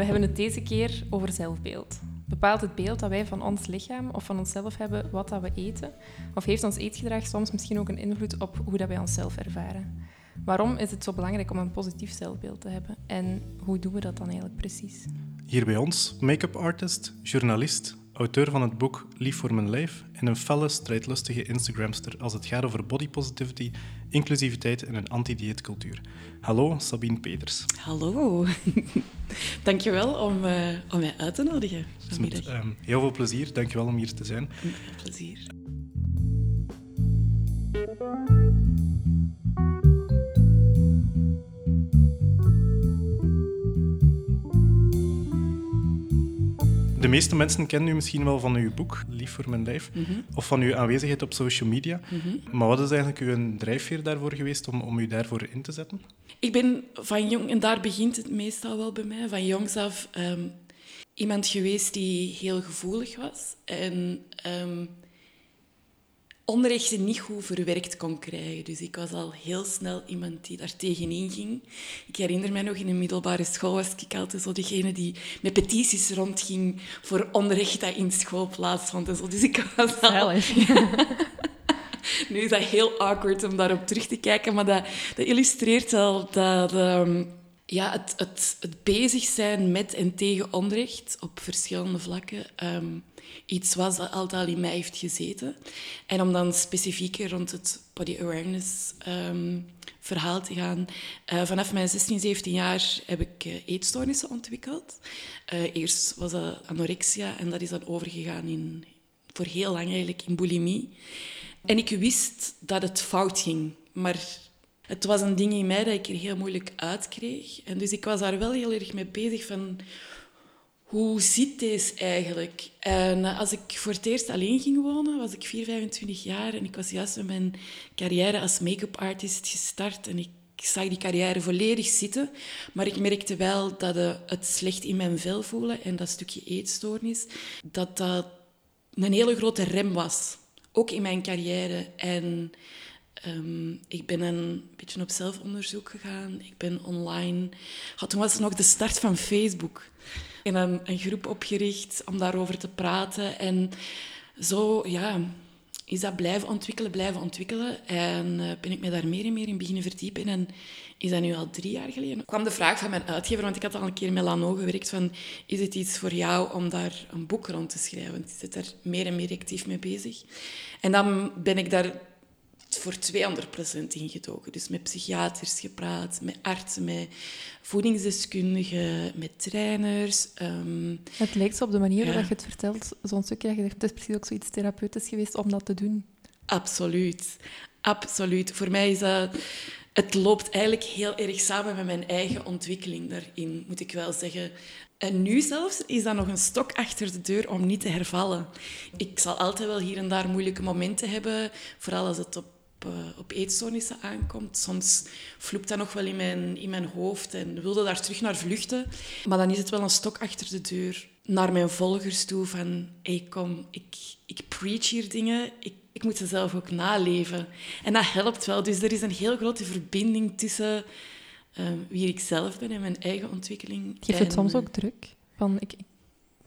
We hebben het deze keer over zelfbeeld. Bepaalt het beeld dat wij van ons lichaam of van onszelf hebben wat dat we eten? Of heeft ons eetgedrag soms misschien ook een invloed op hoe dat wij onszelf ervaren? Waarom is het zo belangrijk om een positief zelfbeeld te hebben? En hoe doen we dat dan eigenlijk precies? Hier bij ons, make-up artist, journalist, auteur van het boek Lief voor mijn lijf en een felle, strijdlustige Instagramster als het gaat over body positivity, inclusiviteit en een anti-dieetcultuur. Hallo, Sabine Peters. Hallo. Dankjewel om, uh, om mij uit te nodigen vanmiddag. Met, um, heel veel plezier. Dankjewel om hier te zijn. Met veel plezier. De meeste mensen kennen u misschien wel van uw boek, Lief voor mijn lijf, Mhm. of van uw aanwezigheid op social media. Maar wat is eigenlijk uw drijfveer daarvoor geweest om, om u daarvoor in te zetten? Ik ben van jong, en daar begint het meestal wel bij mij, van jongs af ehm, iemand geweest die heel gevoelig was en ehm onrechten niet goed verwerkt kon krijgen. Dus ik was al heel snel iemand die daar tegenin ging. Ik herinner mij nog, in een middelbare school was ik altijd zo degene die met petities rondging voor onrecht dat in school plaatsvond. En zo. Dus ik was al... Nu is dat heel awkward om daarop terug te kijken, maar dat, dat illustreert wel dat ehm, ja, het, het, het bezig zijn met en tegen onrecht op verschillende vlakken ehm, iets was dat altijd al in mij heeft gezeten. En om dan specifieker rond het body awareness ehm, verhaal te gaan. eh, vanaf mijn 16, 17 jaar heb ik eh, eetstoornissen ontwikkeld. Eh, eerst was dat anorexia en dat is dan overgegaan in, voor heel lang eigenlijk in bulimie. En ik wist dat het fout ging, maar het was een ding in mij dat ik er heel moeilijk uit kreeg. En dus ik was daar wel heel erg mee bezig van... Hoe zit deze eigenlijk? En eh, als ik voor het eerst alleen ging wonen, was ik 4, 25 jaar en ik was juist met mijn carrière als make-up artist gestart en ik zag die carrière volledig zitten, maar ik merkte wel dat eh, het slecht in mijn vel voelen en dat stukje eetstoornis, dat dat een hele grote rem was. Ook in mijn carrière. En ehm, ik ben een beetje op zelfonderzoek gegaan. Ik ben online... Ja, toen was het nog de start van Facebook. En een, een groep opgericht om daarover te praten. En zo, ja, is dat blijven ontwikkelen, blijven ontwikkelen. En eh, ben ik me daar meer en meer in beginnen verdiepen. En is dat nu al drie jaar geleden? kwam de vraag van mijn uitgever, want ik had al een keer met Lano gewerkt, van is het iets voor jou om daar een boek rond te schrijven? Want ik zit daar meer en meer actief mee bezig. En dan ben ik daar voor 200% ingedoken. Dus met psychiaters gepraat, met artsen, met voedingsdeskundigen, met trainers. ehm, Het lijkt zo op de manier Ja. waarop je het vertelt, zo'n stukje dat je zegt, het is precies ook zoiets therapeutisch geweest om dat te doen. Absoluut. Absoluut. Voor mij is dat... Het loopt eigenlijk heel erg samen met mijn eigen ontwikkeling daarin, moet ik wel zeggen. En nu zelfs is dat nog een stok achter de deur om niet te hervallen. Ik zal altijd wel hier en daar moeilijke momenten hebben, vooral als het op, eh, op eetstoornissen aankomt. Soms vloept dat nog wel in mijn, in mijn hoofd en wilde daar terug naar vluchten. Maar dan is het wel een stok achter de deur naar mijn volgers toe van... Hey, kom, ik, ik preach hier dingen, ik, ik moet ze zelf ook naleven. En dat helpt wel. Dus er is een heel grote verbinding tussen eh, wie ik zelf ben en mijn eigen ontwikkeling. Geeft het En, soms ook druk? Van, ik, ik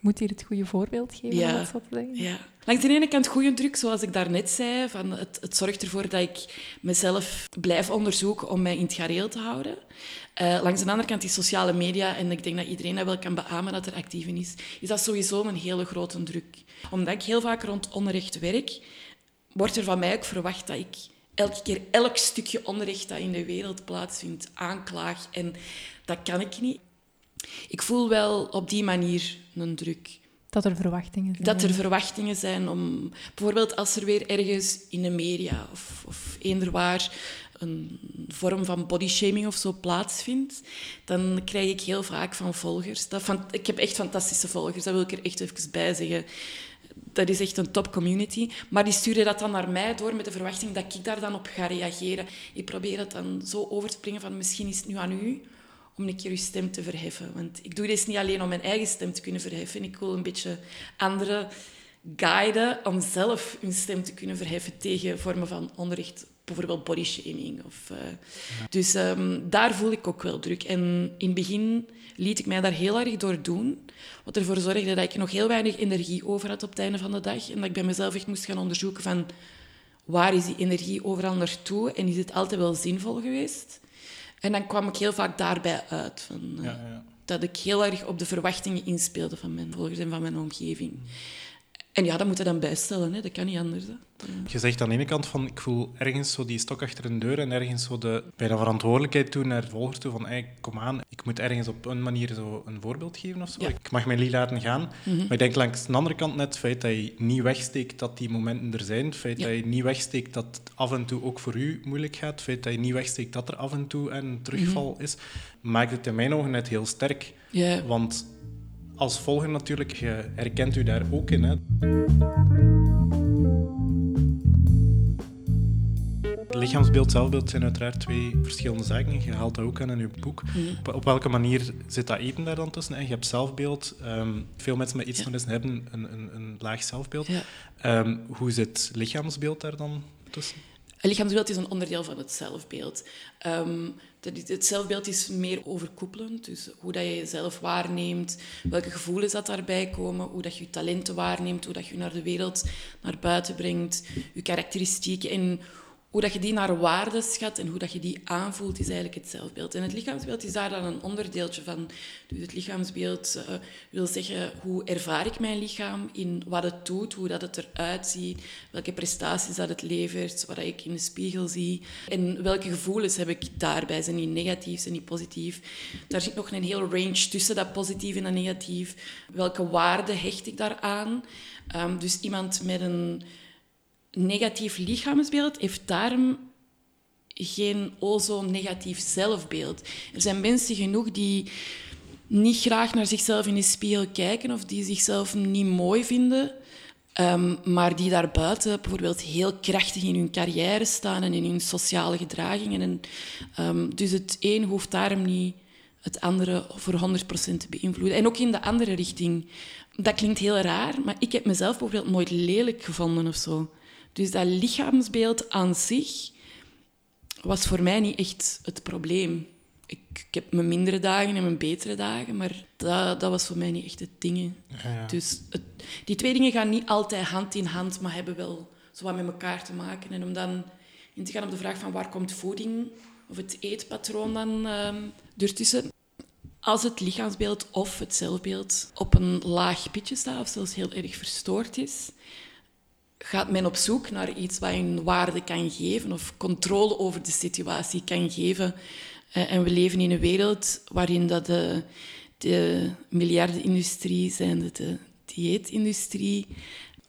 moet hier het goede voorbeeld geven, Ja. dat te zeggen. Ja. Langs de ene kant goede druk, zoals ik daarnet zei. Van het, het zorgt ervoor dat ik mezelf blijf onderzoeken om mij in het gareel te houden. Eh, langs de andere kant die sociale media, en ik denk dat iedereen dat wel kan beamen dat er actief in is, is dat sowieso een hele grote druk. Omdat ik heel vaak rond onrecht werk, wordt er van mij ook verwacht dat ik elke keer elk stukje onrecht dat in de wereld plaatsvindt aanklaag. En dat kan ik niet. Ik voel wel op die manier een druk. Dat er verwachtingen zijn. Dat er verwachtingen zijn om... Bijvoorbeeld als er weer ergens in de media of, of eender waar een vorm van bodyshaming of zo plaatsvindt, dan krijg ik heel vaak van volgers... Dat van, ik heb echt fantastische volgers, dat wil ik er echt even bij zeggen. Dat is echt een top community. Maar die sturen dat dan naar mij door met de verwachting dat ik daar dan op ga reageren. Ik probeer dat dan zo over te brengen van misschien is het nu aan u om een keer uw stem te verheffen. Want ik doe dit niet alleen om mijn eigen stem te kunnen verheffen. Ik wil een beetje anderen guiden om zelf hun stem te kunnen verheffen tegen vormen van onrecht bijvoorbeeld body shaming. Of, eh, Dus ehm, daar voel ik ook wel druk. En in het begin liet ik mij daar heel erg door doen. Wat ervoor zorgde dat ik nog heel weinig energie over had op het einde van de dag. En dat ik bij mezelf echt moest gaan onderzoeken van... Waar is die energie overal naartoe? En is het altijd wel zinvol geweest? En dan kwam ik heel vaak daarbij uit. Van, eh, Ja, ja. Dat ik heel erg op de verwachtingen inspeelde van mijn volgers en van mijn omgeving. En ja, dat moet je dan bijstellen. Hè. Dat kan niet anders. Hè. Je zegt aan de ene kant van, ik voel ergens zo die stok achter een deur en ergens zo de, bij de verantwoordelijkheid toe naar volgers toe van, hey, kom aan, ik moet ergens op een manier zo een voorbeeld geven of zo. Ja. Ik mag mijn lied laten gaan. Maar ik denk langs de andere kant net het feit dat je niet wegsteekt dat die momenten er zijn, het feit Ja. dat je niet wegsteekt dat het af en toe ook voor u moeilijk gaat, het feit dat je niet wegsteekt dat er af en toe een terugval is, maakt het in mijn ogen net heel sterk. Want als volger natuurlijk, je herkent u daar ook in. Hè. Lichaamsbeeld, zelfbeeld zijn uiteraard twee verschillende zaken. Je haalt dat ook aan in je boek. Op, op welke manier zit dat eten daar dan tussen? Je hebt zelfbeeld. ehm, veel mensen met iets Ja. hebben een, een, een laag zelfbeeld. ja. Ehm, hoe zit lichaamsbeeld daar dan tussen? Het lichaamsbeeld is een onderdeel van het zelfbeeld. Ehm, het zelfbeeld is meer overkoepelend. Dus hoe dat je jezelf waarneemt, welke gevoelens dat daarbij komen, hoe dat je je talenten waarneemt, hoe dat je naar de wereld naar buiten brengt, je karakteristieken en hoe dat je die naar waarde schat en hoe dat je die aanvoelt, is eigenlijk het zelfbeeld. En het lichaamsbeeld is daar dan een onderdeeltje van. Dus het lichaamsbeeld eh, wil zeggen, hoe ervaar ik mijn lichaam in wat het doet, hoe dat het eruit ziet, welke prestaties dat het levert, wat ik in de spiegel zie. En welke gevoelens heb ik daarbij? Zijn die negatief, zijn die positief? Daar zit nog een heel range tussen dat positief en dat negatief. Welke waarde hecht ik daaraan? Ehm, dus iemand met een negatief lichaamsbeeld heeft daarom geen o negatief zelfbeeld. Er zijn mensen genoeg die niet graag naar zichzelf in de spiegel kijken of die zichzelf niet mooi vinden, ehm, maar die daarbuiten bijvoorbeeld heel krachtig in hun carrière staan en in hun sociale gedragingen. En, ehm, dus het een hoeft daarom niet het andere voor 100% te beïnvloeden. En ook in de andere richting. Dat klinkt heel raar, maar ik heb mezelf bijvoorbeeld nooit lelijk gevonden of zo. Dus dat lichaamsbeeld aan zich was voor mij niet echt het probleem. Ik, ik heb mijn mindere dagen en mijn betere dagen, maar dat, dat was voor mij niet echt het ding. ja. Dus het, die twee dingen gaan niet altijd hand in hand, maar hebben wel zo wat met elkaar te maken. En om dan in te gaan op de vraag van waar komt voeding of het eetpatroon dan ehm ertussen. Als het lichaamsbeeld of het zelfbeeld op een laag pitje staat of zelfs heel erg verstoord is, gaat men op zoek naar iets wat een waarde kan geven of controle over de situatie kan geven. Eh, en we leven in een wereld waarin dat de, de miljardenindustrie, zijnde de dieetindustrie,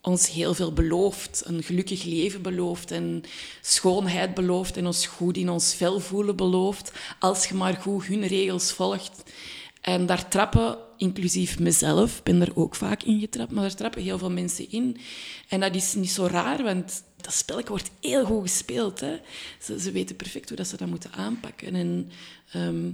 ons heel veel belooft. Een gelukkig leven belooft en schoonheid belooft en ons goed in ons vel voelen belooft. Als je maar goed hun regels volgt. En daar trappen, inclusief mezelf, ben er ook vaak in getrapt, maar daar trappen heel veel mensen in. En dat is niet zo raar, want dat spelletje wordt heel goed gespeeld. Hè? Ze, ze weten perfect hoe dat ze dat moeten aanpakken. En ehm,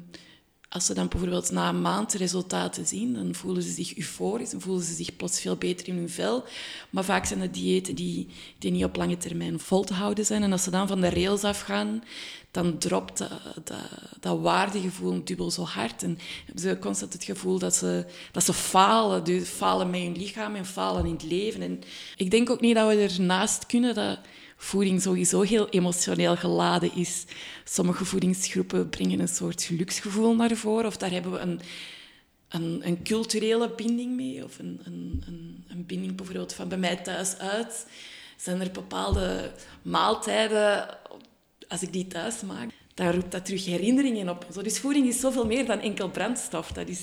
als ze dan bijvoorbeeld na een maand resultaten zien, dan voelen ze zich euforisch en voelen ze zich plots veel beter in hun vel. Maar vaak zijn het diëten die, die niet op lange termijn vol te houden zijn. En als ze dan van de rails afgaan, dan dropt dat, dat, dat waardegevoel dubbel zo hard. En hebben ze constant het gevoel dat ze, dat ze falen. Dus falen met hun lichaam en falen in het leven. En ik denk ook niet dat we ernaast kunnen dat voeding sowieso heel emotioneel geladen is. Sommige voedingsgroepen brengen een soort geluksgevoel naar voren. Of daar hebben we een, een, een culturele binding mee. Of een, een, een, binding bijvoorbeeld van bij mij thuis uit. Zijn er bepaalde maaltijden, als ik die thuis maak, dan roept dat terug herinneringen op. Dus voeding is zoveel meer dan enkel brandstof. Dat is,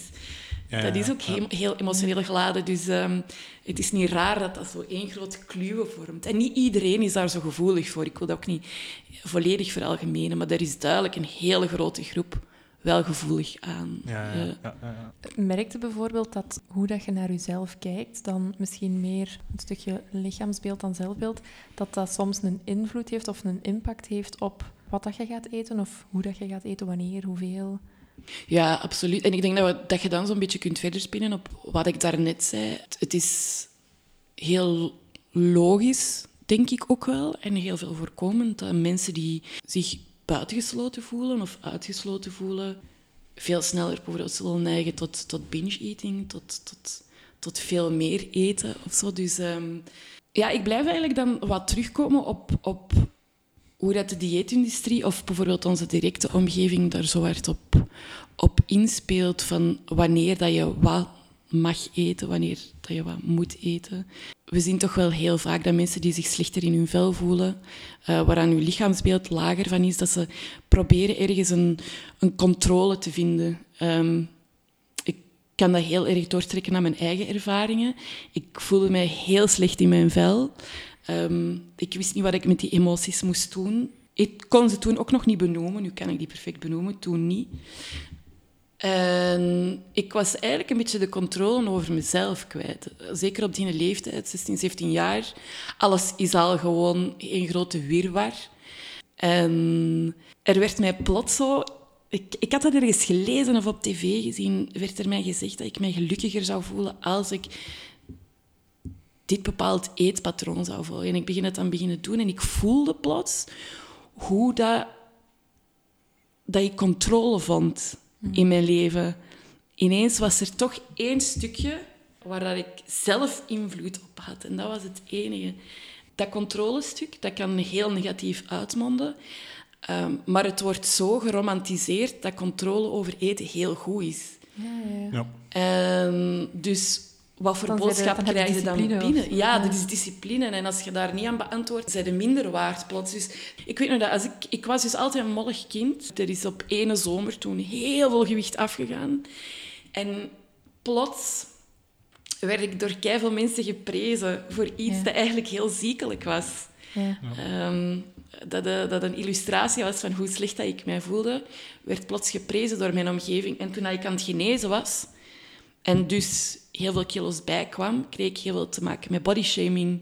Ja, dat is ja, ook heel, heel emotioneel geladen. Dus ehm, het is niet raar dat dat zo één grote kluwe vormt. En niet iedereen is daar zo gevoelig voor. Ik wil dat ook niet volledig veralgemenen, maar er is duidelijk een hele grote groep wel gevoelig aan. Ja, ja, eh, ja, ja, ja. Merkte bijvoorbeeld dat hoe dat je naar jezelf kijkt, dan misschien meer een stukje lichaamsbeeld dan zelfbeeld, dat dat soms een invloed heeft of een impact heeft op wat dat je gaat eten of hoe dat je gaat eten, wanneer, hoeveel. Ja, absoluut. En ik denk dat, we, dat je dan zo'n beetje kunt verder spinnen op wat ik daarnet zei. Het is heel logisch denk ik ook wel. En heel veel voorkomend dat mensen die zich buitengesloten voelen of uitgesloten voelen, veel sneller bijvoorbeeld zullen neigen tot, tot binge-eating, tot, tot, tot veel meer eten of zo. Dus ehm, ja, ik blijf eigenlijk dan wat terugkomen op, op hoe dat de dieetindustrie of bijvoorbeeld onze directe omgeving daar zo hard op, op inspeelt van wanneer dat je wat mag eten, wanneer dat je wat moet eten. We zien toch wel heel vaak dat mensen die zich slechter in hun vel voelen, uh, waaraan hun lichaamsbeeld lager van is, dat ze proberen ergens een, een controle te vinden. Ehm, kan dat heel erg doortrekken naar mijn eigen ervaringen. Ik voelde mij heel slecht in mijn vel. Ehm, ik wist niet wat ik met die emoties moest doen. Ik kon ze toen ook nog niet benoemen. Nu kan ik die perfect benoemen, toen niet. En ik was eigenlijk een beetje de controle over mezelf kwijt. Zeker op die leeftijd, 16, 17 jaar. Alles is al gewoon een grote wirwar. En er werd mij plots zo... Ik, ik had dat ergens gelezen of op tv gezien. werd er mij gezegd dat ik mij gelukkiger zou voelen als ik dit bepaald eetpatroon zou volgen. En ik begin het dan beginnen doen en ik voelde plots hoe dat, dat ik controle vond in mijn leven. Ineens was er toch één stukje waar dat ik zelf invloed op had. En dat was het enige. Dat controlestuk, dat kan heel negatief uitmonden. Ehm, maar het wordt zo geromantiseerd dat controle over eten heel goed is. Ja, ja. ja. En dus wat voor boodschap krijg je dan binnen? Ja, dat is discipline. En als je daar niet aan beantwoordt, zijn je minder waard plots. Dus ik weet nog dat als ik... Ik was dus altijd een mollig kind. Er is op ene zomer toen heel veel gewicht afgegaan. En plots werd ik door veel mensen geprezen voor iets dat eigenlijk heel ziekelijk was. Ja. Um, dat, uh, dat een illustratie was van hoe slecht dat ik mij voelde, werd plots geprezen door mijn omgeving. En toen ik aan het genezen was, en dus heel veel kilo's bijkwam, kreeg ik heel veel te maken met bodyshaming.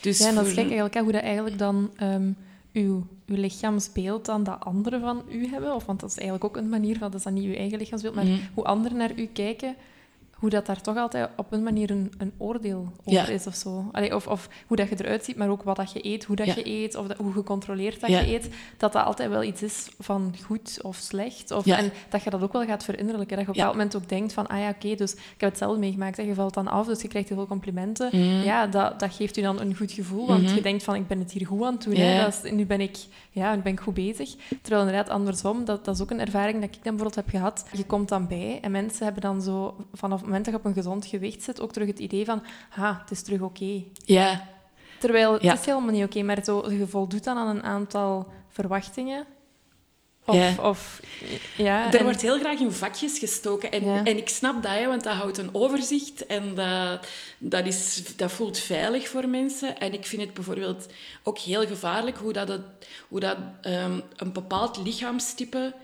Dus ja, en dat is gek eigenlijk, hoe dat eigenlijk dan um, uw, uw lichaamsbeeld dan dat anderen van u hebben. Of, want dat is eigenlijk ook een manier van, dat is dan niet uw eigen lichaamsbeeld, maar mhm. hoe anderen naar u kijken, hoe dat daar toch altijd op een manier een, een oordeel over is of zo. of, of hoe dat je eruit ziet, maar ook wat dat je eet, hoe dat je eet, of hoe gecontroleerd dat je eet, dat dat altijd wel iets is van goed of slecht. Of, En dat je dat ook wel gaat verinnerlijken. Dat je op een bepaald moment ook denkt van, ah ja, oké, dus ik heb het zelf meegemaakt. Je valt dan af, dus je krijgt heel veel complimenten. Mhm. Ja, dat, dat geeft u dan een goed gevoel, want mhm. je denkt van, ik ben het hier goed aan het doen. Hè? Dat is, nu, ben ik, ja, nu ben ik goed bezig. Terwijl inderdaad andersom, dat, dat is ook een ervaring dat ik dan bijvoorbeeld heb gehad. Je komt dan bij en mensen hebben dan zo, vanaf moment dat je op een gezond gewicht zit, ook terug het idee van, ha, het is terug oké. Ja. Terwijl het is helemaal niet oké, maar zo, je voldoet dan aan een aantal verwachtingen. Of, ja. Of, ja, er wordt heel graag in vakjes gestoken. En, en ik snap dat, hè, want dat houdt een overzicht en dat, dat, is, dat voelt veilig voor mensen. En ik vind het bijvoorbeeld ook heel gevaarlijk hoe dat, het, hoe dat um, een bepaald lichaamstype,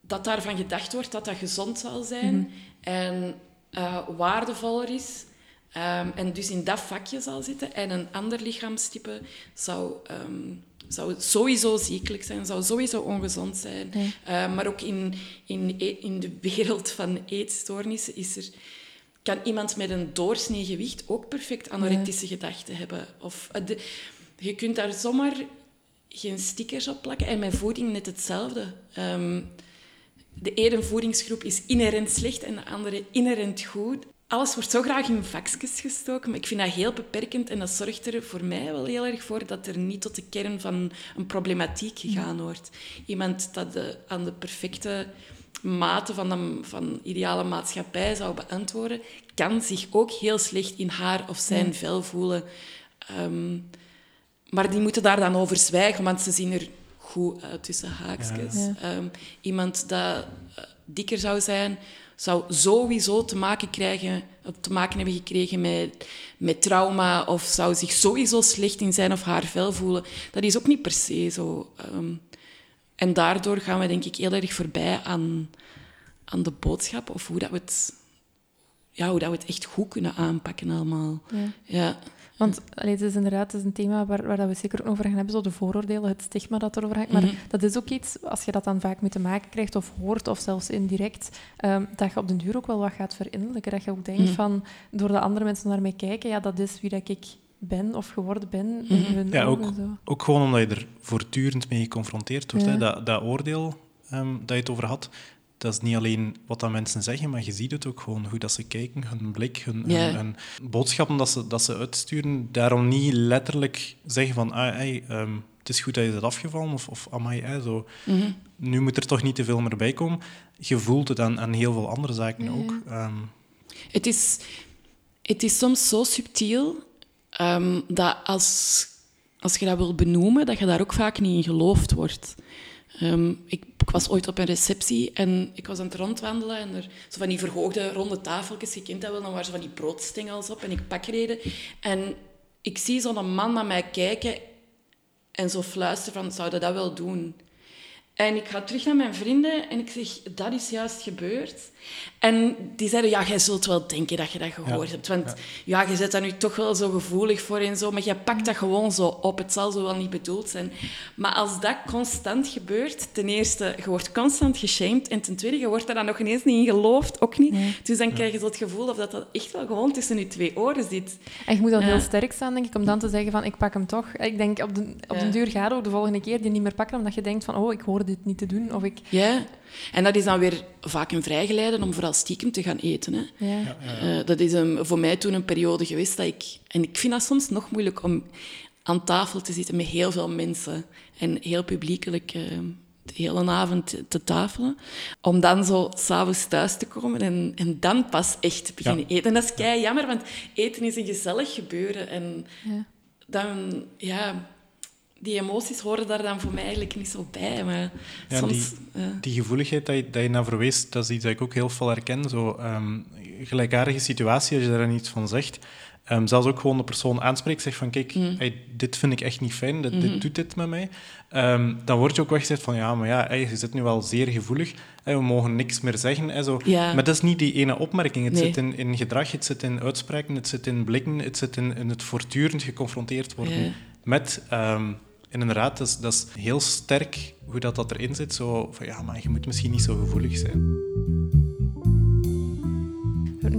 dat daarvan gedacht wordt dat dat gezond zal zijn. Mhm. En uh, waardevoller is. Um, en dus in dat vakje zal zitten. En een ander lichaamstype zou, um, zou sowieso ziekelijk zijn, zou sowieso ongezond zijn. Nee. Uh, maar ook in, in, e, in de wereld van eetstoornissen is er, kan iemand met een doorsnee gewicht ook perfect anorectische gedachten hebben. Of, de, je kunt daar zomaar geen stickers op plakken. En met voeding net hetzelfde. Um, de ene voedingsgroep is inherent slecht en de andere inherent goed. Alles wordt zo graag in vakjes gestoken, maar ik vind dat heel beperkend en dat zorgt er voor mij wel heel erg voor dat er niet tot de kern van een problematiek gegaan wordt. Iemand dat de, aan de perfecte mate van de van ideale maatschappij zou beantwoorden, kan zich ook heel slecht in haar of zijn vel voelen. Ehm, maar die moeten daar dan over zwijgen, want ze zien er goed uit tussen haakjes. Ehm, iemand dat eh, dikker zou zijn, zou sowieso te maken, krijgen, te maken hebben gekregen met, met trauma of zou zich sowieso slecht in zijn of haar vel voelen. Dat is ook niet per se zo. Ehm, en daardoor gaan we denk ik heel erg voorbij aan, aan de boodschap of hoe, dat we, het, ja, hoe dat we het echt goed kunnen aanpakken allemaal. Ja. ja. Want allee, het is inderdaad het is een thema waar, waar we zeker ook over gaan hebben, zo de vooroordelen, het stigma dat erover hangt. Maar mhm. dat is ook iets, als je dat dan vaak mee te maken krijgt of hoort, of zelfs indirect, um, dat je op den duur ook wel wat gaat verinnerlijken. Dat je ook denkt mhm. van, door de andere mensen naar mij kijken, ja, dat is wie dat ik ben of geworden ben. in hun Ja, ook, ogen zo. ook gewoon omdat je er voortdurend mee geconfronteerd wordt. Ja. Hè? Dat, dat oordeel ehm, dat je het over had, dat is niet alleen wat dat mensen zeggen, maar je ziet het ook gewoon hoe dat ze kijken, hun blik, hun, Ja. hun, hun boodschappen dat ze, dat ze uitsturen. Daarom niet letterlijk zeggen van, ah, hey, ehm, het is goed dat je bent afgevallen, of, of amai, zo. Mhm. nu moet er toch niet te veel meer bij komen. Je voelt het aan, aan heel veel andere zaken ook. Ehm, Het is, het is soms zo subtiel ehm, dat als, als je dat wil benoemen, dat je daar ook vaak niet in geloofd wordt. Ehm, ik, was ooit op een receptie en ik was aan het rondwandelen en er zo van die verhoogde ronde tafeltjes, je kent dat wel, dan waren zo van die broodstengels op en ik pakreden. En ik zie zo'n man naar mij kijken en zo fluisteren van, zou je dat wel doen? En ik ga terug naar mijn vrienden en ik zeg, dat is juist gebeurd. En die zeiden, ja, jij zult wel denken dat je dat gehoord hebt. Want ja. je zit daar nu toch wel zo gevoelig voor en zo, maar jij pakt dat gewoon zo op. Het zal zo wel niet bedoeld zijn. Maar als dat constant gebeurt, ten eerste, je wordt constant geshamed. En ten tweede, je wordt daar dan nog ineens niet in geloofd, ook niet. Dus dan krijg je zo het gevoel of dat, dat echt wel gewoon tussen je twee oren zit. En je moet dan Ja. heel sterk staan, denk ik, om dan te zeggen van ik pak hem toch. Ik denk op de, op Ja. den duur gaat ook de volgende keer die niet meer pakken, omdat je denkt van oh, ik hoor dit niet te doen. Of ik... Ja. En dat is dan weer vaak een vrijgeleide om vooral stiekem te gaan eten. Hè. Ja. Eh, dat is een, voor mij toen een periode geweest dat ik... En ik vind dat soms nog moeilijk om aan tafel te zitten met heel veel mensen. En heel publiekelijk eh, de hele avond te- tafelen. Om dan zo s'avonds thuis te komen en, en dan pas echt te beginnen eten. En dat is kei jammer, want eten is een gezellig gebeuren. En Ja. dan, ja... Die emoties horen daar dan voor mij eigenlijk niet zo bij. Maar Ja, soms... die, ja. die gevoeligheid dat je, dat je naar verwees, dat is iets dat ik ook heel veel herken. Zo, ehm, gelijkaardige situatie, als je daar iets van zegt. Ehm, zelfs ook gewoon de persoon aanspreekt, zegt van kijk, Mm. hey, dit vind ik echt niet fijn, dit, Mhm. dit doet dit met mij. Ehm, dan word je ook weggezet van ja, maar ja, hey, je zit nu wel zeer gevoelig, hey, we mogen niks meer zeggen. Zo. Ja. Maar dat is niet die ene opmerking. Het Nee. zit in, in gedrag, het zit in uitspraken, het zit in blikken, het zit in, in het voortdurend geconfronteerd worden met... en inderdaad, dat is, dat is heel sterk hoe dat, dat erin zit. Zo van, ja, maar je moet misschien niet zo gevoelig zijn.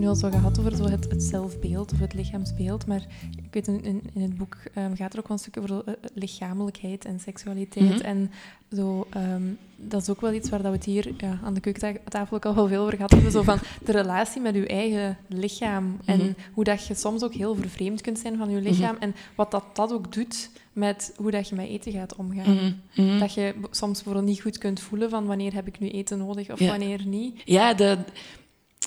Nu al zo gehad over zo het, het zelfbeeld of het lichaamsbeeld, maar ik weet in, in, het boek ehm, gaat er ook wel een stuk over zo, eh, lichamelijkheid en seksualiteit. Mhm. En zo, ehm, dat is ook wel iets waar dat we het hier ja, aan de keukentafel ook al wel veel over gehad hebben. Zo van de relatie met je eigen lichaam en Mhm. hoe dat je soms ook heel vervreemd kunt zijn van je lichaam en wat dat, dat ook doet met hoe dat je met eten gaat omgaan. Mhm, mhm. Dat je soms bijvoorbeeld niet goed kunt voelen van wanneer heb ik nu eten nodig of Ja. wanneer niet. Ja, de,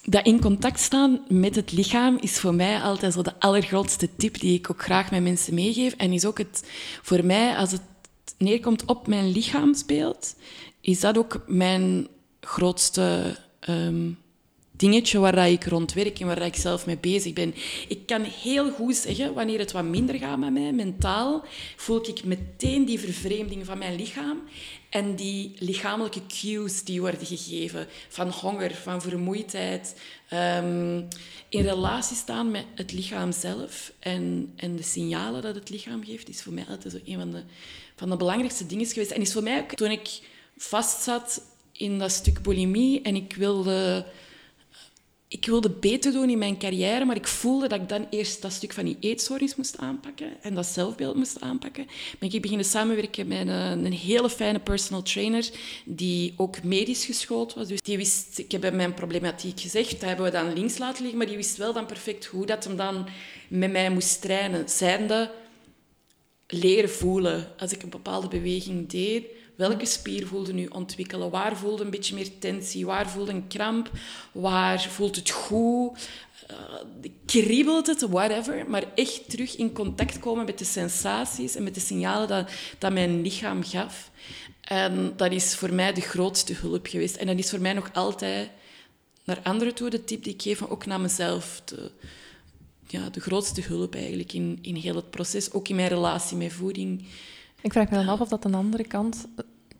dat in contact staan met het lichaam is voor mij altijd zo de allergrootste tip die ik ook graag met mensen meegeef. En is ook het, voor mij, als het neerkomt op mijn lichaamsbeeld, is dat ook mijn grootste ehm, dingetje waar ik rond werk en waar ik zelf mee bezig ben. Ik kan heel goed zeggen, wanneer het wat minder gaat met mij, mentaal, voel ik meteen die vervreemding van mijn lichaam en die lichamelijke cues die worden gegeven van honger, van vermoeidheid, ehm, in relatie staan met het lichaam zelf en, en de signalen dat het lichaam geeft, is voor mij altijd zo een van de, van de belangrijkste dingen geweest. En is voor mij ook toen ik vastzat in dat stuk bulimie en ik wilde ik wilde beter doen in mijn carrière, maar ik voelde dat ik dan eerst dat stuk van die eetstoornis moest aanpakken en dat zelfbeeld moest aanpakken. Ben ik beginnen samenwerken met een, een hele fijne personal trainer die ook medisch geschoold was. Dus die wist, ik heb mijn problematiek gezegd, dat hebben we dan links laten liggen, maar die wist wel dan perfect hoe dat hem dan met mij moest trainen. Zijnde leren voelen. Als ik een bepaalde beweging deed, welke spier voelde nu ontwikkelen? Waar voelde een beetje meer tensie? Waar voelde een kramp? Waar voelt het goed? Uh, kriebelt het? Whatever. Maar echt terug in contact komen met de sensaties en met de signalen dat, dat mijn lichaam gaf. En dat is voor mij de grootste hulp geweest. En dat is voor mij nog altijd naar anderen toe de tip die ik geef, ook naar mezelf. De, ja, de grootste hulp eigenlijk in, in heel het proces. Ook in mijn relatie met voeding. Ik vraag me dan af of dat een andere kant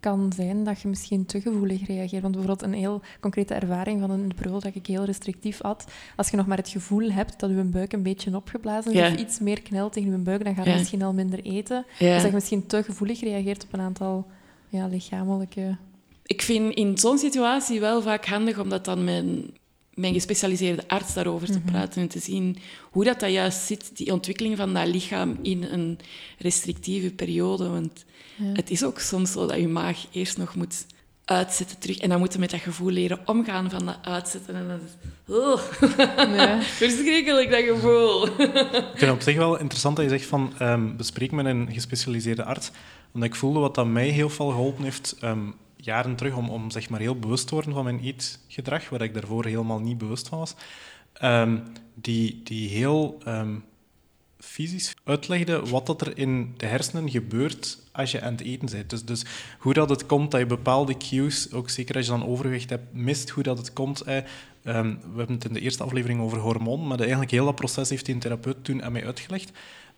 kan zijn dat je misschien te gevoelig reageert. Want bijvoorbeeld een heel concrete ervaring van een periode dat ik heel restrictief at. Als je nog maar het gevoel hebt dat je buik een beetje opgeblazen is Ja. of iets meer knelt tegen je buik, dan ga je Ja. misschien al minder eten. Ja. Dus dat je misschien te gevoelig reageert op een aantal ja, lichamelijke... Ik vind in zo'n situatie wel vaak handig om dat dan met, mijn gespecialiseerde arts daarover te praten en te zien hoe dat, dat juist zit, die ontwikkeling van dat lichaam in een restrictieve periode. Want het is ook soms zo dat je maag eerst nog moet uitzetten terug. En dan moeten we met dat gevoel leren omgaan van dat uitzetten. En dat is... Oh. Ja. Verschrikkelijk, dat gevoel. Ik vind het op zich wel interessant dat je zegt van ehm, bespreek met een gespecialiseerde arts. Want ik voelde wat dat mij heel veel geholpen heeft ehm, jaren terug om, om zeg maar heel bewust te worden van mijn eetgedrag, waar ik daarvoor helemaal niet bewust van was. Ehm, die, die heel ehm, fysisch uitlegde wat dat er in de hersenen gebeurt als je aan het eten bent. Dus, dus hoe dat het komt dat je bepaalde cues, ook zeker als je dan overgewicht hebt, mist, hoe dat het komt. Eh, we hebben het in de eerste aflevering over hormoon, maar eigenlijk heel dat proces heeft die een therapeut toen aan mij uitgelegd.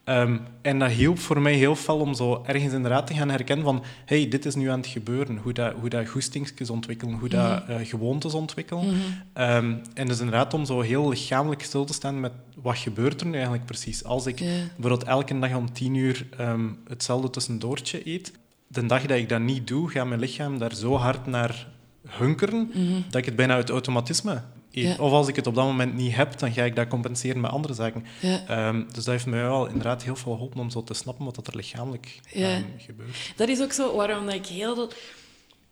Ehm, en dat hielp voor mij heel veel om zo ergens inderdaad te gaan herkennen van hey, dit is nu aan het gebeuren. Hoe dat, hoe dat goestingsjes ontwikkelen, hoe dat eh, gewoontes ontwikkelen. Ehm, en dus inderdaad om zo heel lichamelijk stil te staan met wat gebeurt er nu eigenlijk precies. Als ik bijvoorbeeld elke dag om tien uur ehm, hetzelfde tussendoortje eet, de dag dat ik dat niet doe, gaat mijn lichaam daar zo hard naar hunkeren, dat ik het bijna uit automatisme. Ja. Of als ik het op dat moment niet heb, dan ga ik dat compenseren met andere zaken. Ja. Ehm, dus dat heeft mij wel inderdaad heel veel geholpen om zo te snappen wat dat er lichamelijk Ja. ehm, gebeurt. Dat is ook zo waarom ik heel,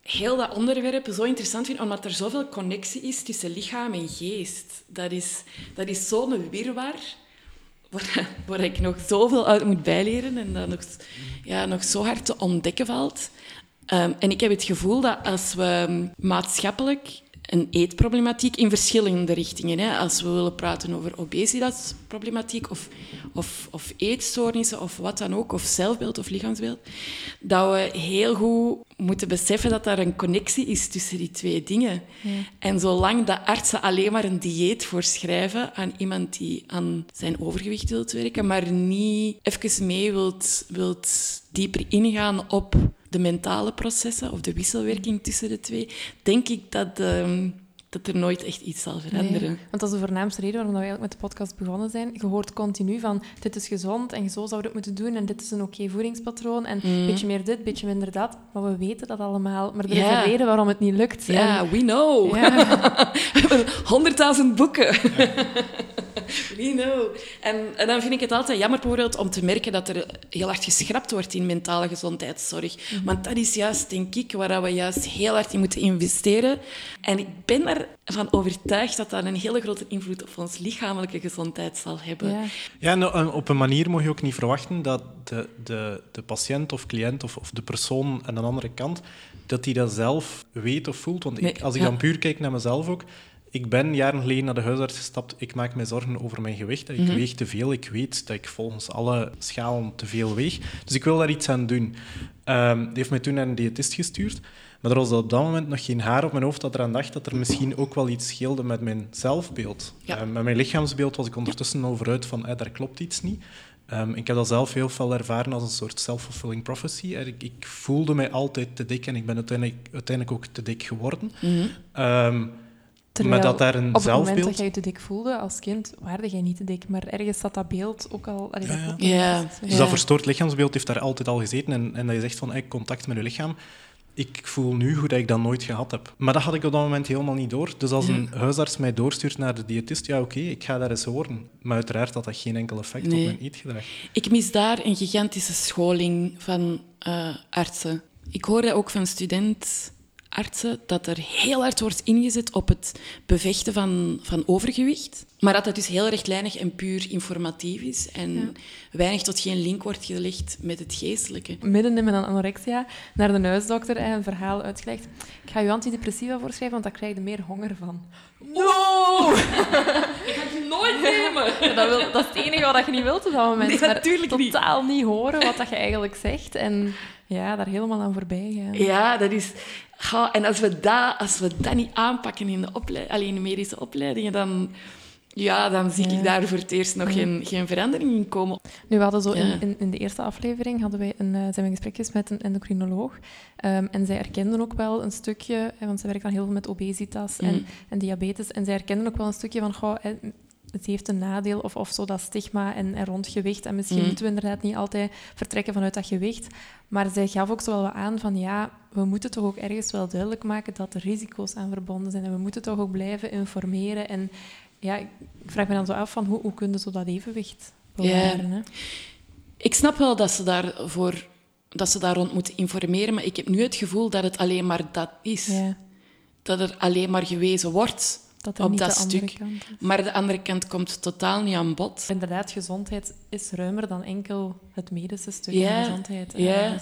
heel dat onderwerp zo interessant vind, omdat er zoveel connectie is tussen lichaam en geest. Dat is, dat is zo'n wirwar waar, waar ik nog zoveel uit moet bijleren en dat nog, ja, nog zo hard te ontdekken valt. Ehm, en ik heb het gevoel dat als we maatschappelijk een eetproblematiek in verschillende richtingen, hè, als we willen praten over obesitasproblematiek of, of, of eetstoornissen of wat dan ook, of zelfbeeld of lichaamsbeeld, dat we heel goed moeten beseffen dat er een connectie is tussen die twee dingen. En zolang de artsen alleen maar een dieet voorschrijven aan iemand die aan zijn overgewicht wilt werken, maar niet even mee wilt, wilt dieper ingaan op de mentale processen of de wisselwerking tussen de twee, denk ik dat, ehm, dat er nooit echt iets zal veranderen. Nee, want dat is de voornaamste reden waarom we eigenlijk met de podcast begonnen zijn. Je hoort continu van, dit is gezond en zo zou je het moeten doen en dit is een oké voedingspatroon en een beetje meer dit, beetje minder dat. Maar we weten dat allemaal. Maar er is een reden waarom het niet lukt. Ja, En- we know. We hebben honderdduizend boeken. we know. En, en dan vind ik het altijd jammer bijvoorbeeld om te merken dat er heel hard geschrapt wordt in mentale gezondheidszorg. Want dat is juist, denk ik, waar we juist heel hard in moeten investeren. En ik ben ervan overtuigd dat dat een hele grote invloed op ons lichamelijke gezondheid zal hebben. Ja. Ja, en eh, op een manier moet je ook niet verwachten dat de, de, de patiënt of cliënt of, of de persoon aan de andere kant, dat die dat zelf weet of voelt. Want ik, als ik ja. dan puur kijk naar mezelf ook, ik ben jaren geleden naar de huisarts gestapt. Ik maak me zorgen over mijn gewicht. Ik weeg te veel. Ik weet dat ik volgens alle schalen te veel weeg. Dus ik wil daar iets aan doen. Ehm, die heeft mij toen naar een diëtist gestuurd. Maar er was op dat moment nog geen haar op mijn hoofd dat eraan dacht dat er misschien ook wel iets scheelde met mijn zelfbeeld. Ja. Ehm, met mijn lichaamsbeeld was ik ondertussen al vooruit van, eh, daar klopt iets niet. Ehm, ik heb dat zelf heel veel ervaren als een soort self-fulfilling prophecy. En Ik, ik voelde mij altijd te dik en ik ben uiteindelijk, uiteindelijk ook te dik geworden. Ehm, Terwijl maar dat daar een op het moment zelfbeeld... dat jij je te dik voelde als kind, waarde jij niet te dik. Maar ergens zat dat beeld ook al... allee, Ja, ja. ook al Ja. vast. Dus dat verstoord lichaamsbeeld heeft daar altijd al gezeten. En, en dat je zegt van, hey, contact met je lichaam. Ik voel nu hoe dat ik dat nooit gehad heb. Maar dat had ik op dat moment helemaal niet door. Dus als een huisarts mij doorstuurt naar de diëtist, ja oké, ik ga daar eens horen. Maar uiteraard had dat geen enkel effect Nee. op mijn eetgedrag. Ik mis daar een gigantische scholing van eh, artsen. Ik hoor dat ook van studentartsen, dat er heel hard wordt ingezet op het bevechten van, van overgewicht. Maar dat het dus heel rechtlijnig en puur informatief is. En weinig tot geen link wordt gelegd met het geestelijke. midden in mijn anorexia naar de huisdokter en een verhaal uitgelegd. Ik ga je antidepressiva voorschrijven, want daar krijg je meer honger van. No! Ik ga het nooit nemen! Dat, wil, dat is het enige wat je niet wilt op dat moment. Nee, maar natuurlijk niet. totaal niet horen wat dat je eigenlijk zegt. En ja, daar helemaal aan voorbij gaan. Ja, dat is... Ga, en als we, dat, als we dat niet aanpakken in de, opleid, alleen in de medische opleidingen, dan, ja, dan zie Ja. ik daar voor het eerst nog geen, geen verandering in komen. Nu, we hadden zo Ja. in, in, in de eerste aflevering hadden wij een, eh, zijn we in gesprekjes met een endocrinoloog. Ehm, en zij erkenden ook wel een stukje, want zij werkt dan heel veel met obesitas en, Mhm. en diabetes. En zij erkenden ook wel een stukje van, goh, het heeft een nadeel of, of zo dat stigma en, en rond gewicht. En misschien Mm. moeten we inderdaad niet altijd vertrekken vanuit dat gewicht. Maar zij gaf ook zo wel wat aan van ja, we moeten toch ook ergens wel duidelijk maken dat er risico's aan verbonden zijn. En we moeten toch ook blijven informeren. En ja, ik vraag me dan zo af van hoe, hoe kunnen ze dat evenwicht bewaren? Hè? Ik snap wel dat ze, daarvoor, dat ze daar rond moeten informeren, maar ik heb nu het gevoel dat het alleen maar dat is. Dat er alleen maar gewezen wordt dat op niet dat stuk. Maar de andere kant komt totaal niet aan bod. Inderdaad, gezondheid is ruimer dan enkel het medische stuk van gezondheid. ja.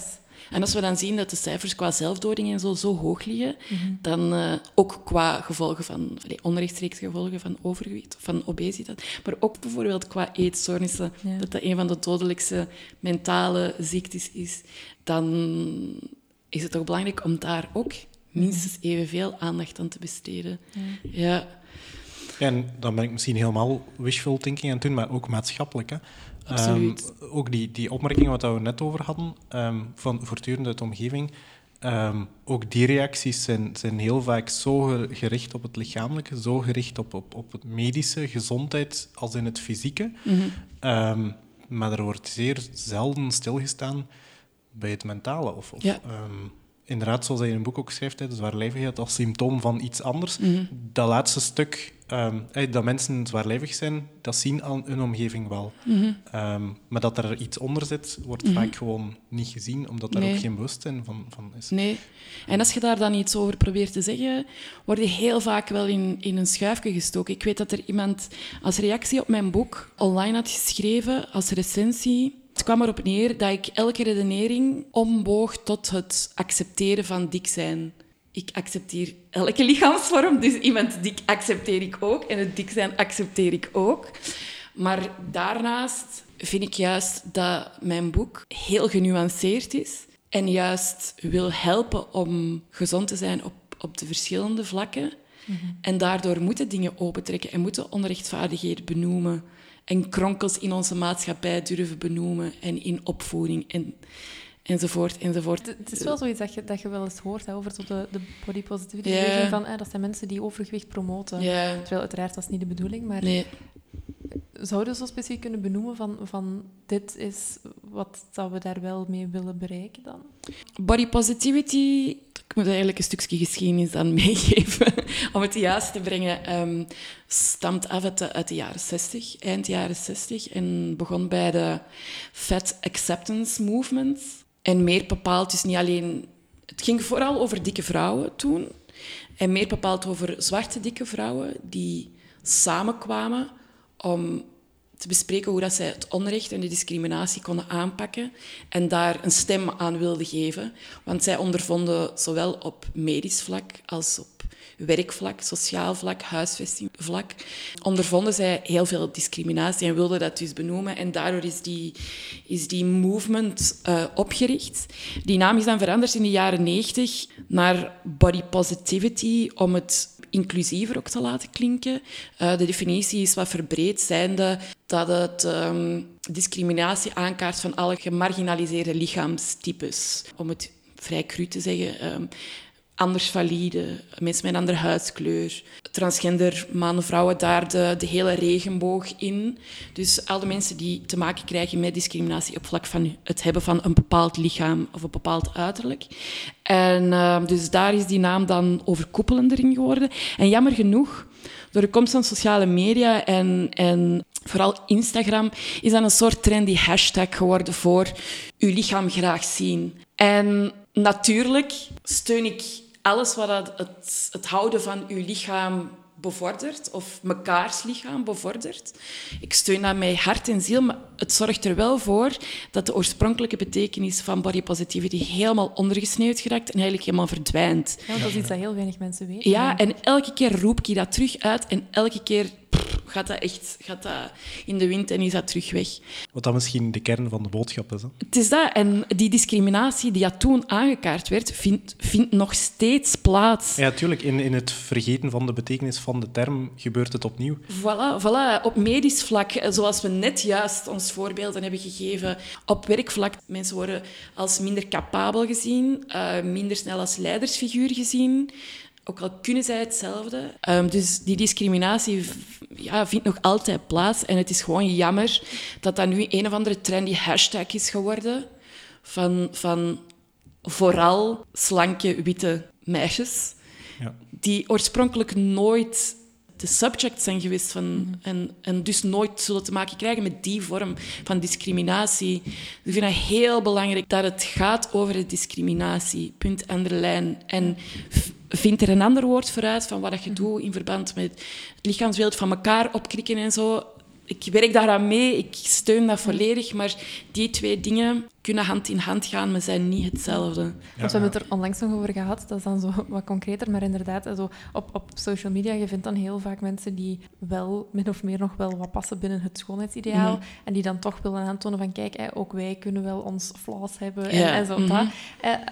En als we dan zien dat de cijfers qua zelfdoding en zo, zo hoog liggen, Mhm. dan eh, ook qua gevolgen van, onrechtstreeks gevolgen van overgewicht of van obesitas, maar ook bijvoorbeeld qua eetstoornissen, Ja. dat dat een van de dodelijkste mentale ziektes is, dan is het toch belangrijk om daar ook minstens evenveel aandacht aan te besteden. Ja, En dan ben ik misschien helemaal wishful thinking aan het doen, maar ook maatschappelijk. Hè. Absoluut. Ehm, ook die, die opmerkingen wat we net over hadden, ehm, van voortdurend uit de omgeving, ehm, ook die reacties zijn, zijn heel vaak zo ge- gericht op het lichamelijke, zo gericht op, op, op het medische, gezondheid, als in het fysieke. Ehm, maar er wordt zeer zelden stilgestaan bij het mentale. Of, of Ja. Inderdaad, zoals hij in een boek ook schrijft, de zwaarlijvigheid als symptoom van iets anders. Mhm. Dat laatste stuk, ehm, eh, dat mensen zwaarlijvig zijn, dat zien aan hun omgeving wel. Mhm. Ehm, maar dat er iets onder zit, wordt vaak gewoon niet gezien, omdat daar Nee. ook geen bewustzijn van, van is. Nee. En als je daar dan iets over probeert te zeggen, word je heel vaak wel in, in een schuifje gestoken. Ik weet dat er iemand als reactie op mijn boek online had geschreven, als recensie. Het kwam erop neer dat ik elke redenering omboog tot het accepteren van dik zijn. Ik accepteer elke lichaamsvorm, dus iemand dik accepteer ik ook. En het dik zijn accepteer ik ook. Maar daarnaast vind ik juist dat mijn boek heel genuanceerd is en juist wil helpen om gezond te zijn op, op de verschillende vlakken. En daardoor moeten dingen opentrekken en moeten onrechtvaardigheden benoemen. En kronkels in onze maatschappij durven benoemen en in opvoeding en, enzovoort enzovoort. Het, is wel zoiets dat je, dat je wel eens hoort hè, over zo de, de body positivity van hè, dat zijn mensen die overgewicht promoten. Terwijl uiteraard dat is niet de bedoeling, maar nee. Zouden zo specifiek kunnen benoemen van, van dit is wat dat we daar wel mee willen bereiken dan? Body positivity, ik moet eigenlijk een stukje geschiedenis aan meegeven om het juist te brengen, ehm, stamt af uit de, uit de jaren 60, eind jaren 60, en begon bij de Fat Acceptance Movement. En meer bepaald, dus niet alleen... Het ging vooral over dikke vrouwen toen, en meer bepaald over zwarte dikke vrouwen die samenkwamen om te bespreken hoe dat zij het onrecht en de discriminatie konden aanpakken en daar een stem aan wilden geven. Want zij ondervonden zowel op medisch vlak als op werkvlak, sociaal vlak, huisvestingvlak, ondervonden zij heel veel discriminatie en wilden dat dus benoemen. En daardoor is die, is die movement eh, opgericht. Die naam is dan veranderd in de jaren 90 naar body positivity om het inclusiever ook te laten klinken. Eh, de definitie is wat verbreed, zijnde dat het ehm, discriminatie aankaart van alle gemarginaliseerde lichaamstypes. Om het vrij cru te zeggen. ehm, anders valide, mensen met een andere huidskleur, transgender mannen, vrouwen, daar de, de hele regenboog in. Dus al de mensen die te maken krijgen met discriminatie op vlak van het hebben van een bepaald lichaam of een bepaald uiterlijk. En eh, dus daar is die naam dan overkoepelender in geworden. En jammer genoeg, door de komst van sociale media en, en vooral Instagram, is dat een soort trendy hashtag geworden voor uw lichaam graag zien. En natuurlijk steun ik alles wat dat het, het houden van uw lichaam bevordert, of mekaars lichaam bevordert. Ik steun dat met hart en ziel, maar het zorgt er wel voor dat de oorspronkelijke betekenis van body positivity helemaal ondergesneeuwd geraakt en eigenlijk helemaal verdwijnt. Ja, dat is iets dat heel weinig mensen weten. Ja, en elke keer roep ik dat terug uit en elke keer gaat dat echt gaat dat in de wind en is dat terug weg. Wat dan misschien de kern van de boodschap is. Hè? Het is dat. En die discriminatie die toen aangekaart werd, vindt, vindt nog steeds plaats. Ja, tuurlijk. In, in het vergeten van de betekenis van de term gebeurt het opnieuw. Voilà, voilà, op medisch vlak, eh, zoals we net juist ons voorbeelden hebben gegeven, op werkvlak, mensen worden als minder capabel gezien, eh, minder snel als leidersfiguur gezien. Ook al kunnen zij hetzelfde. Ehm, dus die discriminatie ja, vindt nog altijd plaats. En het is gewoon jammer dat dat nu een of andere trendy hashtag is geworden van, van vooral slanke witte meisjes. Ja. Die oorspronkelijk nooit de subject zijn geweest van, mhm. en, en dus nooit zullen te maken krijgen met die vorm van discriminatie. Ik vind het heel belangrijk dat het gaat over de discriminatie, punt de lijn. En vind er een ander woord voor uit van wat je mhm. doet in verband met het lichaamsbeeld van elkaar opkrikken en zo. Ik werk daaraan mee, ik steun dat mhm. volledig, maar die twee dingen kunnen hand in hand gaan, maar zijn niet hetzelfde. Ja. we hebben het er onlangs nog over gehad, dat is dan zo wat concreter, maar inderdaad, also op, op social media, je vindt dan heel vaak mensen die wel min of meer nog wel wat passen binnen het schoonheidsideaal, mhm. en die dan toch willen aantonen van, kijk, ook wij kunnen wel ons flaws hebben, en, en zo, mm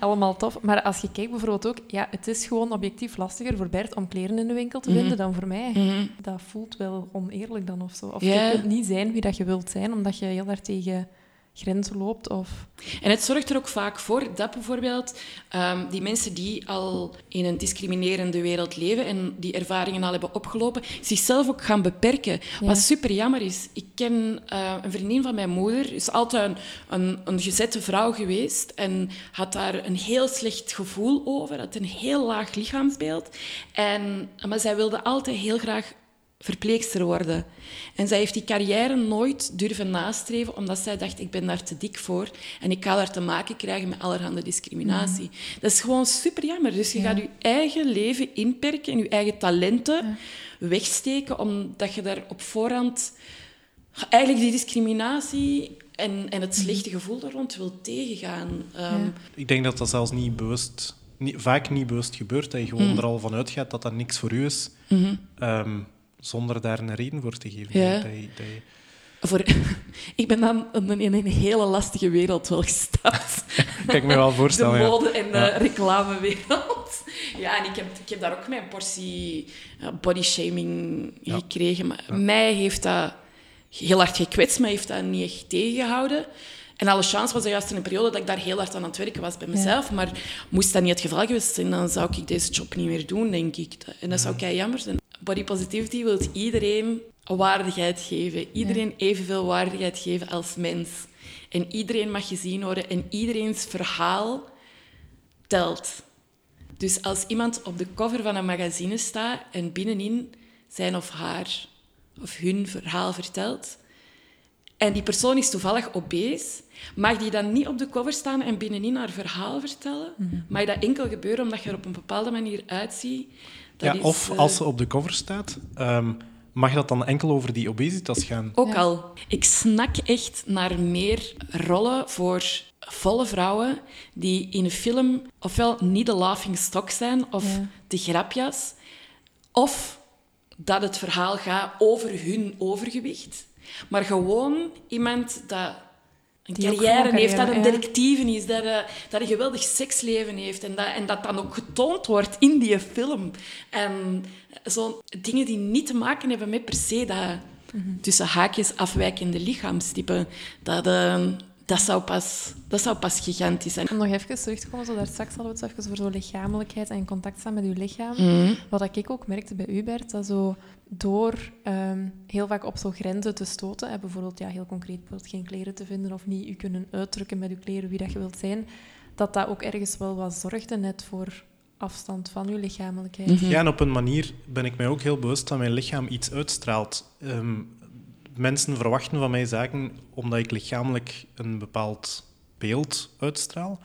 allemaal tof. Maar als je kijkt bijvoorbeeld ook, ja, het is gewoon objectief lastiger voor Bert om kleren in de winkel te mhm. vinden dan voor mij. Mhm. Dat voelt wel oneerlijk dan of zo. Of je kunt niet zijn wie dat je wilt zijn, omdat je heel erg tegen grenzen loopt. Of... En het zorgt er ook vaak voor dat bijvoorbeeld um, die mensen die al in een discriminerende wereld leven en die ervaringen al hebben opgelopen, zichzelf ook gaan beperken. Wat super jammer is. Ik ken uh, een vriendin van mijn moeder, is altijd een, een, een, gezette vrouw geweest en had daar een heel slecht gevoel over, had een heel laag lichaamsbeeld. En, maar zij wilde altijd heel graag verpleegster worden. En zij heeft die carrière nooit durven nastreven, omdat zij dacht, ik ben daar te dik voor en ik ga daar te maken krijgen met allerhande discriminatie. Dat is gewoon super jammer. Dus je gaat je eigen leven inperken en je eigen talenten wegsteken, omdat je daar op voorhand eigenlijk die discriminatie en, en het slechte gevoel daar rond wil tegengaan. Ehm, ik denk dat dat zelfs niet bewust... vaak niet bewust gebeurt, dat je gewoon mm. er al van uitgaat dat dat niks voor u is. Mm zonder daar een reden voor te geven. Ja. Dat je, dat je... Voor, ik ben dan in een hele lastige wereld wel gestapt. kan ik me wel voorstellen. De mode- en de reclamewereld. Ja, en ik heb, ik heb daar ook mijn portie bodyshaming gekregen. Maar mij heeft dat heel hard gekwetst, maar heeft dat niet echt tegengehouden. En alle chance was er juist in een periode dat ik daar heel hard aan het werken was bij mezelf. Maar moest dat niet het geval geweest zijn, dan zou ik deze job niet meer doen, denk ik. En dat zou kei jammer zijn. Body positivity wil iedereen waardigheid geven. Iedereen evenveel waardigheid geven als mens. En iedereen mag gezien worden en iedereen's verhaal telt. Dus als iemand op de cover van een magazine staat en binnenin zijn of haar of hun verhaal vertelt, en die persoon is toevallig obese, mag die dan niet op de cover staan en binnenin haar verhaal vertellen? Mhm. Mag dat enkel gebeuren omdat je er op een bepaalde manier uitziet? Ja, of eh, als ze op de cover staat, um, mag dat dan enkel over die obesitas gaan? Ook al. Ik snak echt naar meer rollen voor volle vrouwen die in een film ofwel niet de laughing stock zijn of de grapjas, of dat het verhaal gaat over hun overgewicht. Maar gewoon iemand dat een carrière, heeft, dat een directieve is, dat, uh, dat een geweldig seksleven heeft en dat, en dat dan ook getoond wordt in die film. En zo dingen die niet te maken hebben met per se dat tussen haakjes afwijkende lichaamstype, dat, uh, dat, zou pas, dat zou pas gigantisch zijn. Om nog even terug te komen, zo daar straks hadden we het even over zo lichamelijkheid en in contact staan met uw lichaam. Mhm. Wat ik ook merkte bij u, Bert, dat zo door ehm, heel vaak op zo'n grenzen te stoten, hè, bijvoorbeeld ja, heel concreet bijvoorbeeld geen kleren te vinden of niet u kunnen uitdrukken met uw kleren wie dat je wilt zijn, dat dat ook ergens wel wat zorgde net voor afstand van uw lichamelijkheid. Mhm. Ja, en op een manier ben ik mij ook heel bewust dat mijn lichaam iets uitstraalt. Ehm, mensen verwachten van mij zaken omdat ik lichamelijk een bepaald beeld uitstraal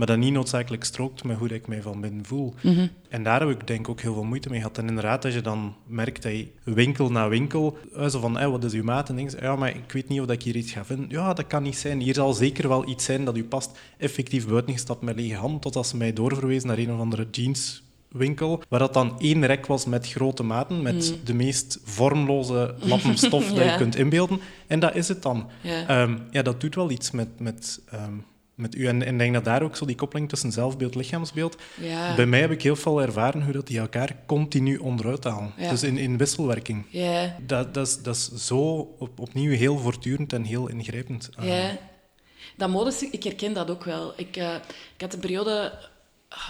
maar dat niet noodzakelijk strookt met hoe ik mij van binnen voel. Mhm. En daar heb ik denk ik ook heel veel moeite mee gehad. En inderdaad, als je dan merkt dat je winkel na winkel, eh, zo van, hey, wat is uw maat? En denk je, ja, maar ik weet niet of ik hier iets ga vinden. Ja, dat kan niet zijn. Hier zal zeker wel iets zijn dat u past. Effectief buitengestapt met lege hand, tot als ze mij doorverwezen naar een of andere jeans winkel, waar dat dan één rek was met grote maten, met mhm. de meest vormloze lappen stof dat je kunt inbeelden. En dat is het dan. Ja, ehm, ja dat doet wel iets met, met ehm, met u. En ik denk dat daar ook zo die koppeling tussen zelfbeeld en lichaamsbeeld... Ja. Bij mij heb ik heel veel ervaren hoe dat die elkaar continu onderuit halen. Dus in, in wisselwerking. Ja. Dat, dat, is, dat is zo op, opnieuw heel voortdurend en heel ingrijpend. Ja. Dat modestuk, ik herken dat ook wel. Ik, uh, ik had een periode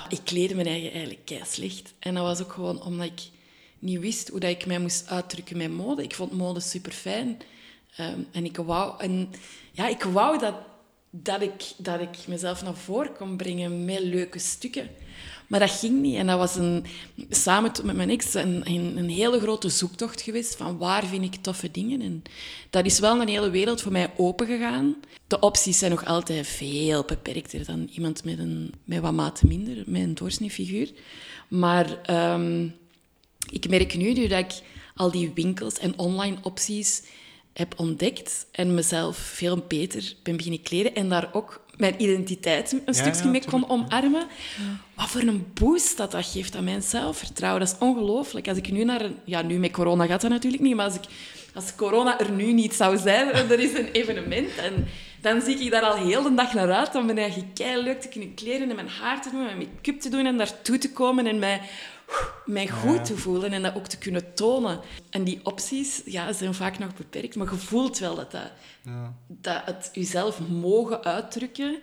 ik kleedde me eigen eigenlijk kei slecht. En dat was ook gewoon omdat ik niet wist hoe dat ik mij moest uitdrukken met mode. Ik vond mode super fijn. Ehm, en ik wou, en, ja, ik wou dat, dat, ik, dat ik mezelf naar voren kon brengen met leuke stukken. Maar dat ging niet. En dat was een, samen met mijn ex een, een, hele grote zoektocht geweest van waar vind ik toffe dingen. En dat is wel een hele wereld voor mij opengegaan. De opties zijn nog altijd veel beperkter dan iemand met, een, met wat maten minder, met een Maar um, ik merk nu, nu dat ik al die winkels en online opties heb ontdekt en mezelf veel beter ben beginnen kleden en daar ook mijn identiteit een stukje mee kon omarmen. Wat voor een boost dat dat geeft aan mijn zelfvertrouwen. Dat is ongelooflijk. Als ik nu naar een... Ja, nu met corona gaat dat natuurlijk niet, maar als, ik, als corona er nu niet zou zijn, er is een evenement en dan zie ik daar al heel de dag naar uit om mijn eigen kei leuk te kunnen kleden en mijn haar te doen, mijn make-up te doen en daartoe te komen en mij mij goed te voelen en dat ook te kunnen tonen. En die opties ja, zijn vaak nog beperkt, maar je voelt wel dat, dat, ja. dat het jezelf mogen uitdrukken,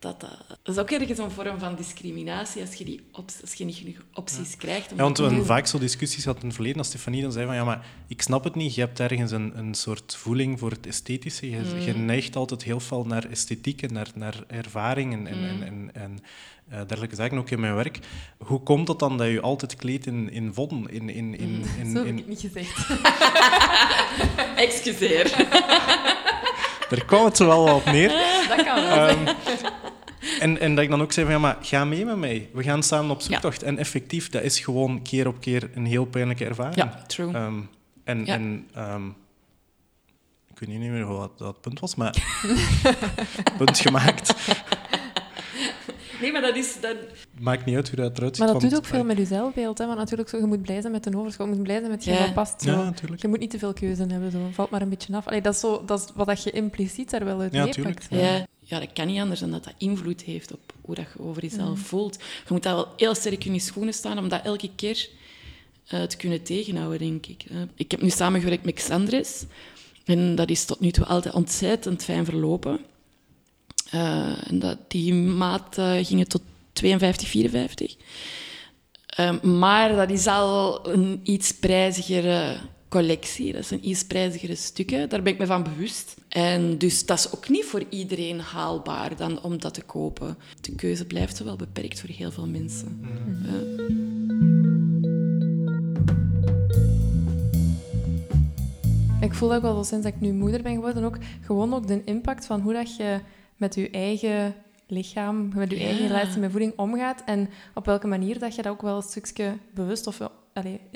dat, dat, dat, is ook ergens een vorm van discriminatie als je, die op, als je niet genoeg opties krijgt. ja, want we hebben vaak zo discussies gehad in het verleden als Stefanie dan zei van ja, maar ik snap het niet, je hebt ergens een, een soort voeling voor het esthetische. Je, mm. je neigt altijd heel veel naar esthetiek en naar, naar ervaring en, en, mm. en, en, uh, dergelijke zaken, ook in mijn werk. Hoe komt het dan dat je altijd kleedt in, in vodden? In, in, in, mm, in, Zo heb ik niet gezegd. Excuseer. Daar kwam het zo wel op neer. Dat kan wel. Um, en, en dat ik dan ook zei van, ja, maar ga mee met mij. We gaan samen op zoektocht. En effectief, dat is gewoon keer op keer een heel pijnlijke ervaring. Ja, true. Um, en, en um, ik weet niet meer wat dat punt was, maar punt gemaakt. Nee, maar dat is... Dat... Maakt niet uit hoe dat eruit ziet. Maar dat doet ook veel met je zelfbeeld. Hè? Want natuurlijk, zo, je moet blij zijn met een overschot. Je moet blij zijn met je ja. past. Zo. Ja, natuurlijk. Je moet niet te veel keuze hebben. Zo. Valt maar een beetje af. Allee, dat, is zo, dat is wat je impliciet daar wel uit ja, meepakt. Ja. ja, dat kan niet anders dan dat dat invloed heeft op hoe dat je over jezelf mm. voelt. Je moet daar wel heel sterk in je schoenen staan om dat elke keer uh, te kunnen tegenhouden, denk ik. Uh, ik heb nu samengewerkt met Xandres. En dat is tot nu toe altijd ontzettend fijn verlopen. Uh, en dat, die maat uh, gingen tot 52, 54. Uh, maar dat is al een iets prijzigere collectie. Dat zijn iets prijzigere stukken. Daar ben ik me van bewust. En dus dat is ook niet voor iedereen haalbaar dan om dat te kopen. De keuze blijft wel beperkt voor heel veel mensen. Mm. Ik voel ook wel sinds ik nu moeder ben geworden, ook gewoon ook de impact van hoe dat je met je eigen lichaam, met je eigen relatie met voeding omgaat en op welke manier dat je dat ook wel een stukje bewust of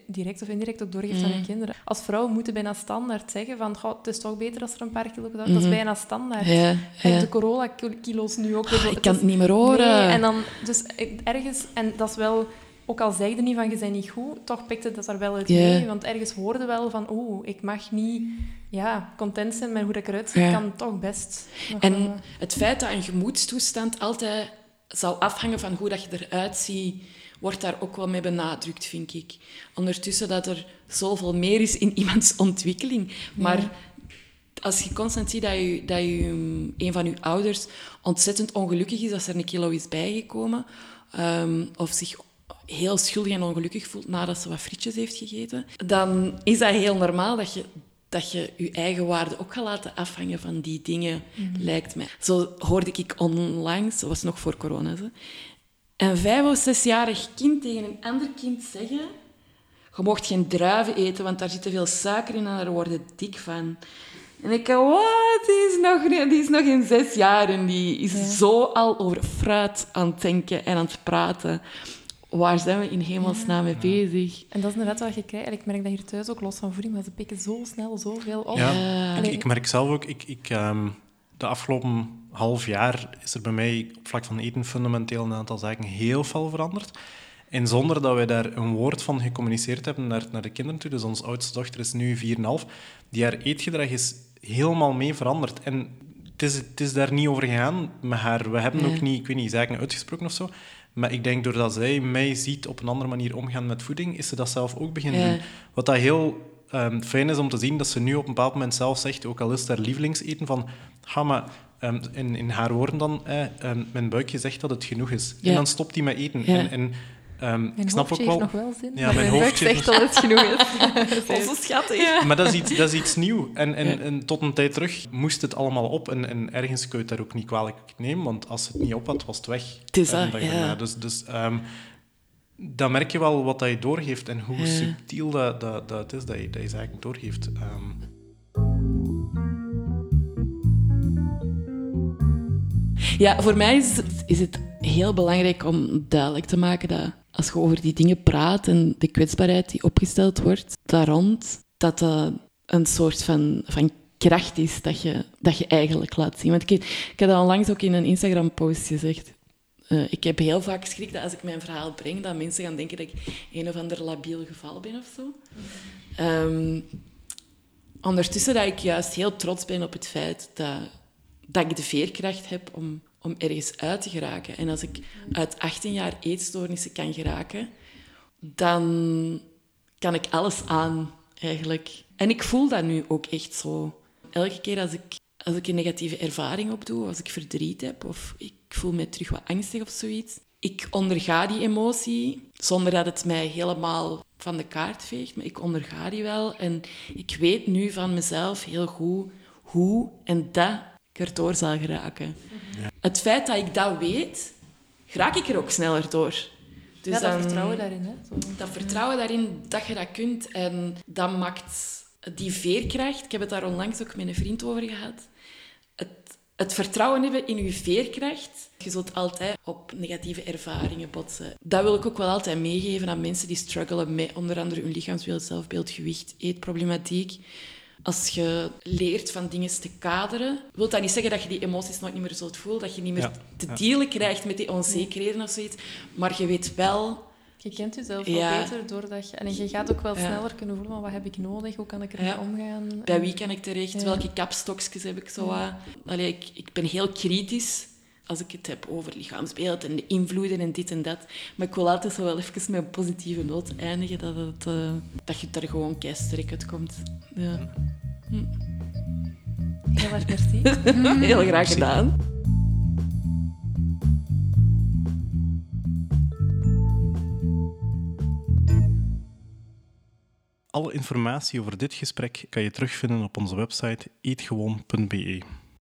direct of indirect ook doorgeeft aan je mm. kinderen. Als vrouw moeten bijna standaard zeggen van het is toch beter als er een paar kilo gedaan Dat is mhm. bijna standaard. Ja, en de corona-kilo's nu ook. Oh, ik kan het niet meer horen. en dan, dus ergens, en dat is wel ook al zei je niet van je bent niet goed, toch pikte dat er wel uit mee. Want ergens hoorde wel van, oeh, ik mag niet ja, content zijn met hoe ik eruit zie. Ik kan toch best. En het feit dat een gemoedstoestand altijd zal afhangen van hoe dat je eruit ziet, wordt daar ook wel mee benadrukt, vind ik. Ondertussen dat er zoveel meer is in iemands ontwikkeling. Maar als je constant ziet dat, je, dat je, een van je ouders ontzettend ongelukkig is als er een kilo is bijgekomen, um, of zich heel schuldig en ongelukkig voelt nadat ze wat frietjes heeft gegeten, dan is dat heel normaal dat je dat je je eigen waarde ook gaat laten afhangen van die dingen, mhm. lijkt mij. Zo hoorde ik onlangs, dat was nog voor corona, zo, een vijf- of zesjarig kind tegen een ander kind zeggen... Je mocht geen druiven eten, want daar zit te veel suiker in en daar worden dik van. En ik dacht, wat? Die is nog, die is nog in zes jaar en die is zo al over fruit aan het denken en aan het praten waar zijn we in hemelsnaam mee bezig? En dat is inderdaad wat je krijgt. ik merk dat hier thuis ook los van voeding, maar ze pikken zo snel zoveel op. Ja, ik, ik, merk zelf ook, ik, ik, um, de afgelopen half jaar is er bij mij op vlak van eten fundamenteel een aantal zaken heel veel veranderd. En zonder dat wij daar een woord van gecommuniceerd hebben naar, naar de kinderen toe. Dus onze oudste dochter is nu 4,5. Die haar eetgedrag is helemaal mee veranderd. En het is, het is daar niet over gegaan met haar. We hebben ook niet, ik weet niet, zaken uitgesproken of zo. Maar ik denk doordat zij mij ziet op een andere manier omgaan met voeding, is ze dat zelf ook beginnen doen. Wat dat heel um, fijn is om te zien, dat ze nu op een bepaald moment zelf zegt, ook al is het haar lievelingseten, van ga maar ehm, in, in haar woorden dan, eh, ehm, mijn buikje zegt dat het genoeg is. Ja. En dan stopt hij met eten. Ja. En, en ehm, Mijn ik snap ook wel... heeft nog wel zin, Ja, mijn mijn heeft zegt dat het genoeg is. Onze schattig. Maar dat is iets, dat is iets nieuw. En, en, Ja. en tot een tijd terug moest het allemaal op. En, en ergens kun je het daar ook niet kwalijk nemen, want als het niet op had, was het weg. Het is dat, ja. Dus, dus ehm, dan merk je wel wat dat je doorgeeft en hoe Ja. subtiel dat, dat, dat het is dat je, dat je eigenlijk doorgeeft. Ehm, Ja, voor mij is is het heel belangrijk om duidelijk te maken dat als je over die dingen praat en de kwetsbaarheid die opgesteld wordt daar rond, dat dat een soort van, van kracht is dat je, dat je eigenlijk laat zien. Want ik, ik heb dat onlangs ook in een Instagram-post gezegd. Eh, ik heb heel vaak schrik dat als ik mijn verhaal breng, dat mensen gaan denken dat ik een of ander labiel geval ben of zo. Ehm, ondertussen dat ik juist heel trots ben op het feit dat, dat ik de veerkracht heb om, om ergens uit te geraken. En als ik uit 18 jaar eetstoornissen kan geraken, dan kan ik alles aan, eigenlijk. En ik voel dat nu ook echt zo. Elke keer als ik, als ik een negatieve ervaring opdoe, als ik verdriet heb, of ik voel me terug wat angstig of zoiets, ik onderga die emotie zonder dat het mij helemaal van de kaart veegt, maar ik onderga die wel. En ik weet nu van mezelf heel goed hoe en dat ik erdoor zal geraken. Het feit dat ik dat weet, raak ik er ook sneller door. Dus ja, dat dan- vertrouwen daarin. Hè. Zo. dat vertrouwen daarin dat je dat kunt. En dat maakt die veerkracht... Ik heb het daar onlangs ook met een vriend over gehad. Het, het vertrouwen hebben in je veerkracht. Je zult altijd op negatieve ervaringen botsen. Dat wil ik ook wel altijd meegeven aan mensen die struggelen met onder andere hun lichaamsbeeld, zelfbeeld, gewicht, eetproblematiek. Als je leert van dingen te kaderen, wil dat niet zeggen dat je die emoties nooit niet meer zult voelen, dat je niet meer Ja, te ja. dealen krijgt met die onzekerheden of zoiets. Maar je weet wel Je kent jezelf Ja. wel beter doordat je... En je gaat ook wel Ja. sneller kunnen voelen van wat heb ik nodig, hoe kan ik ermee Ja. omgaan. Bij wie kan ik terecht? Ja. Welke kapstokjes heb ik zo? Allee, ik, ik ben heel kritisch als ik het heb over lichaamsbeeld en de invloeden en dit en dat. Maar ik wil altijd zo wel even met een positieve noot eindigen, dat, het, eh, dat je er gewoon keisterk uitkomt. Ja. Heel erg merci. Heel graag gedaan. alle informatie over dit gesprek kan je terugvinden op onze website eetgewoon.be.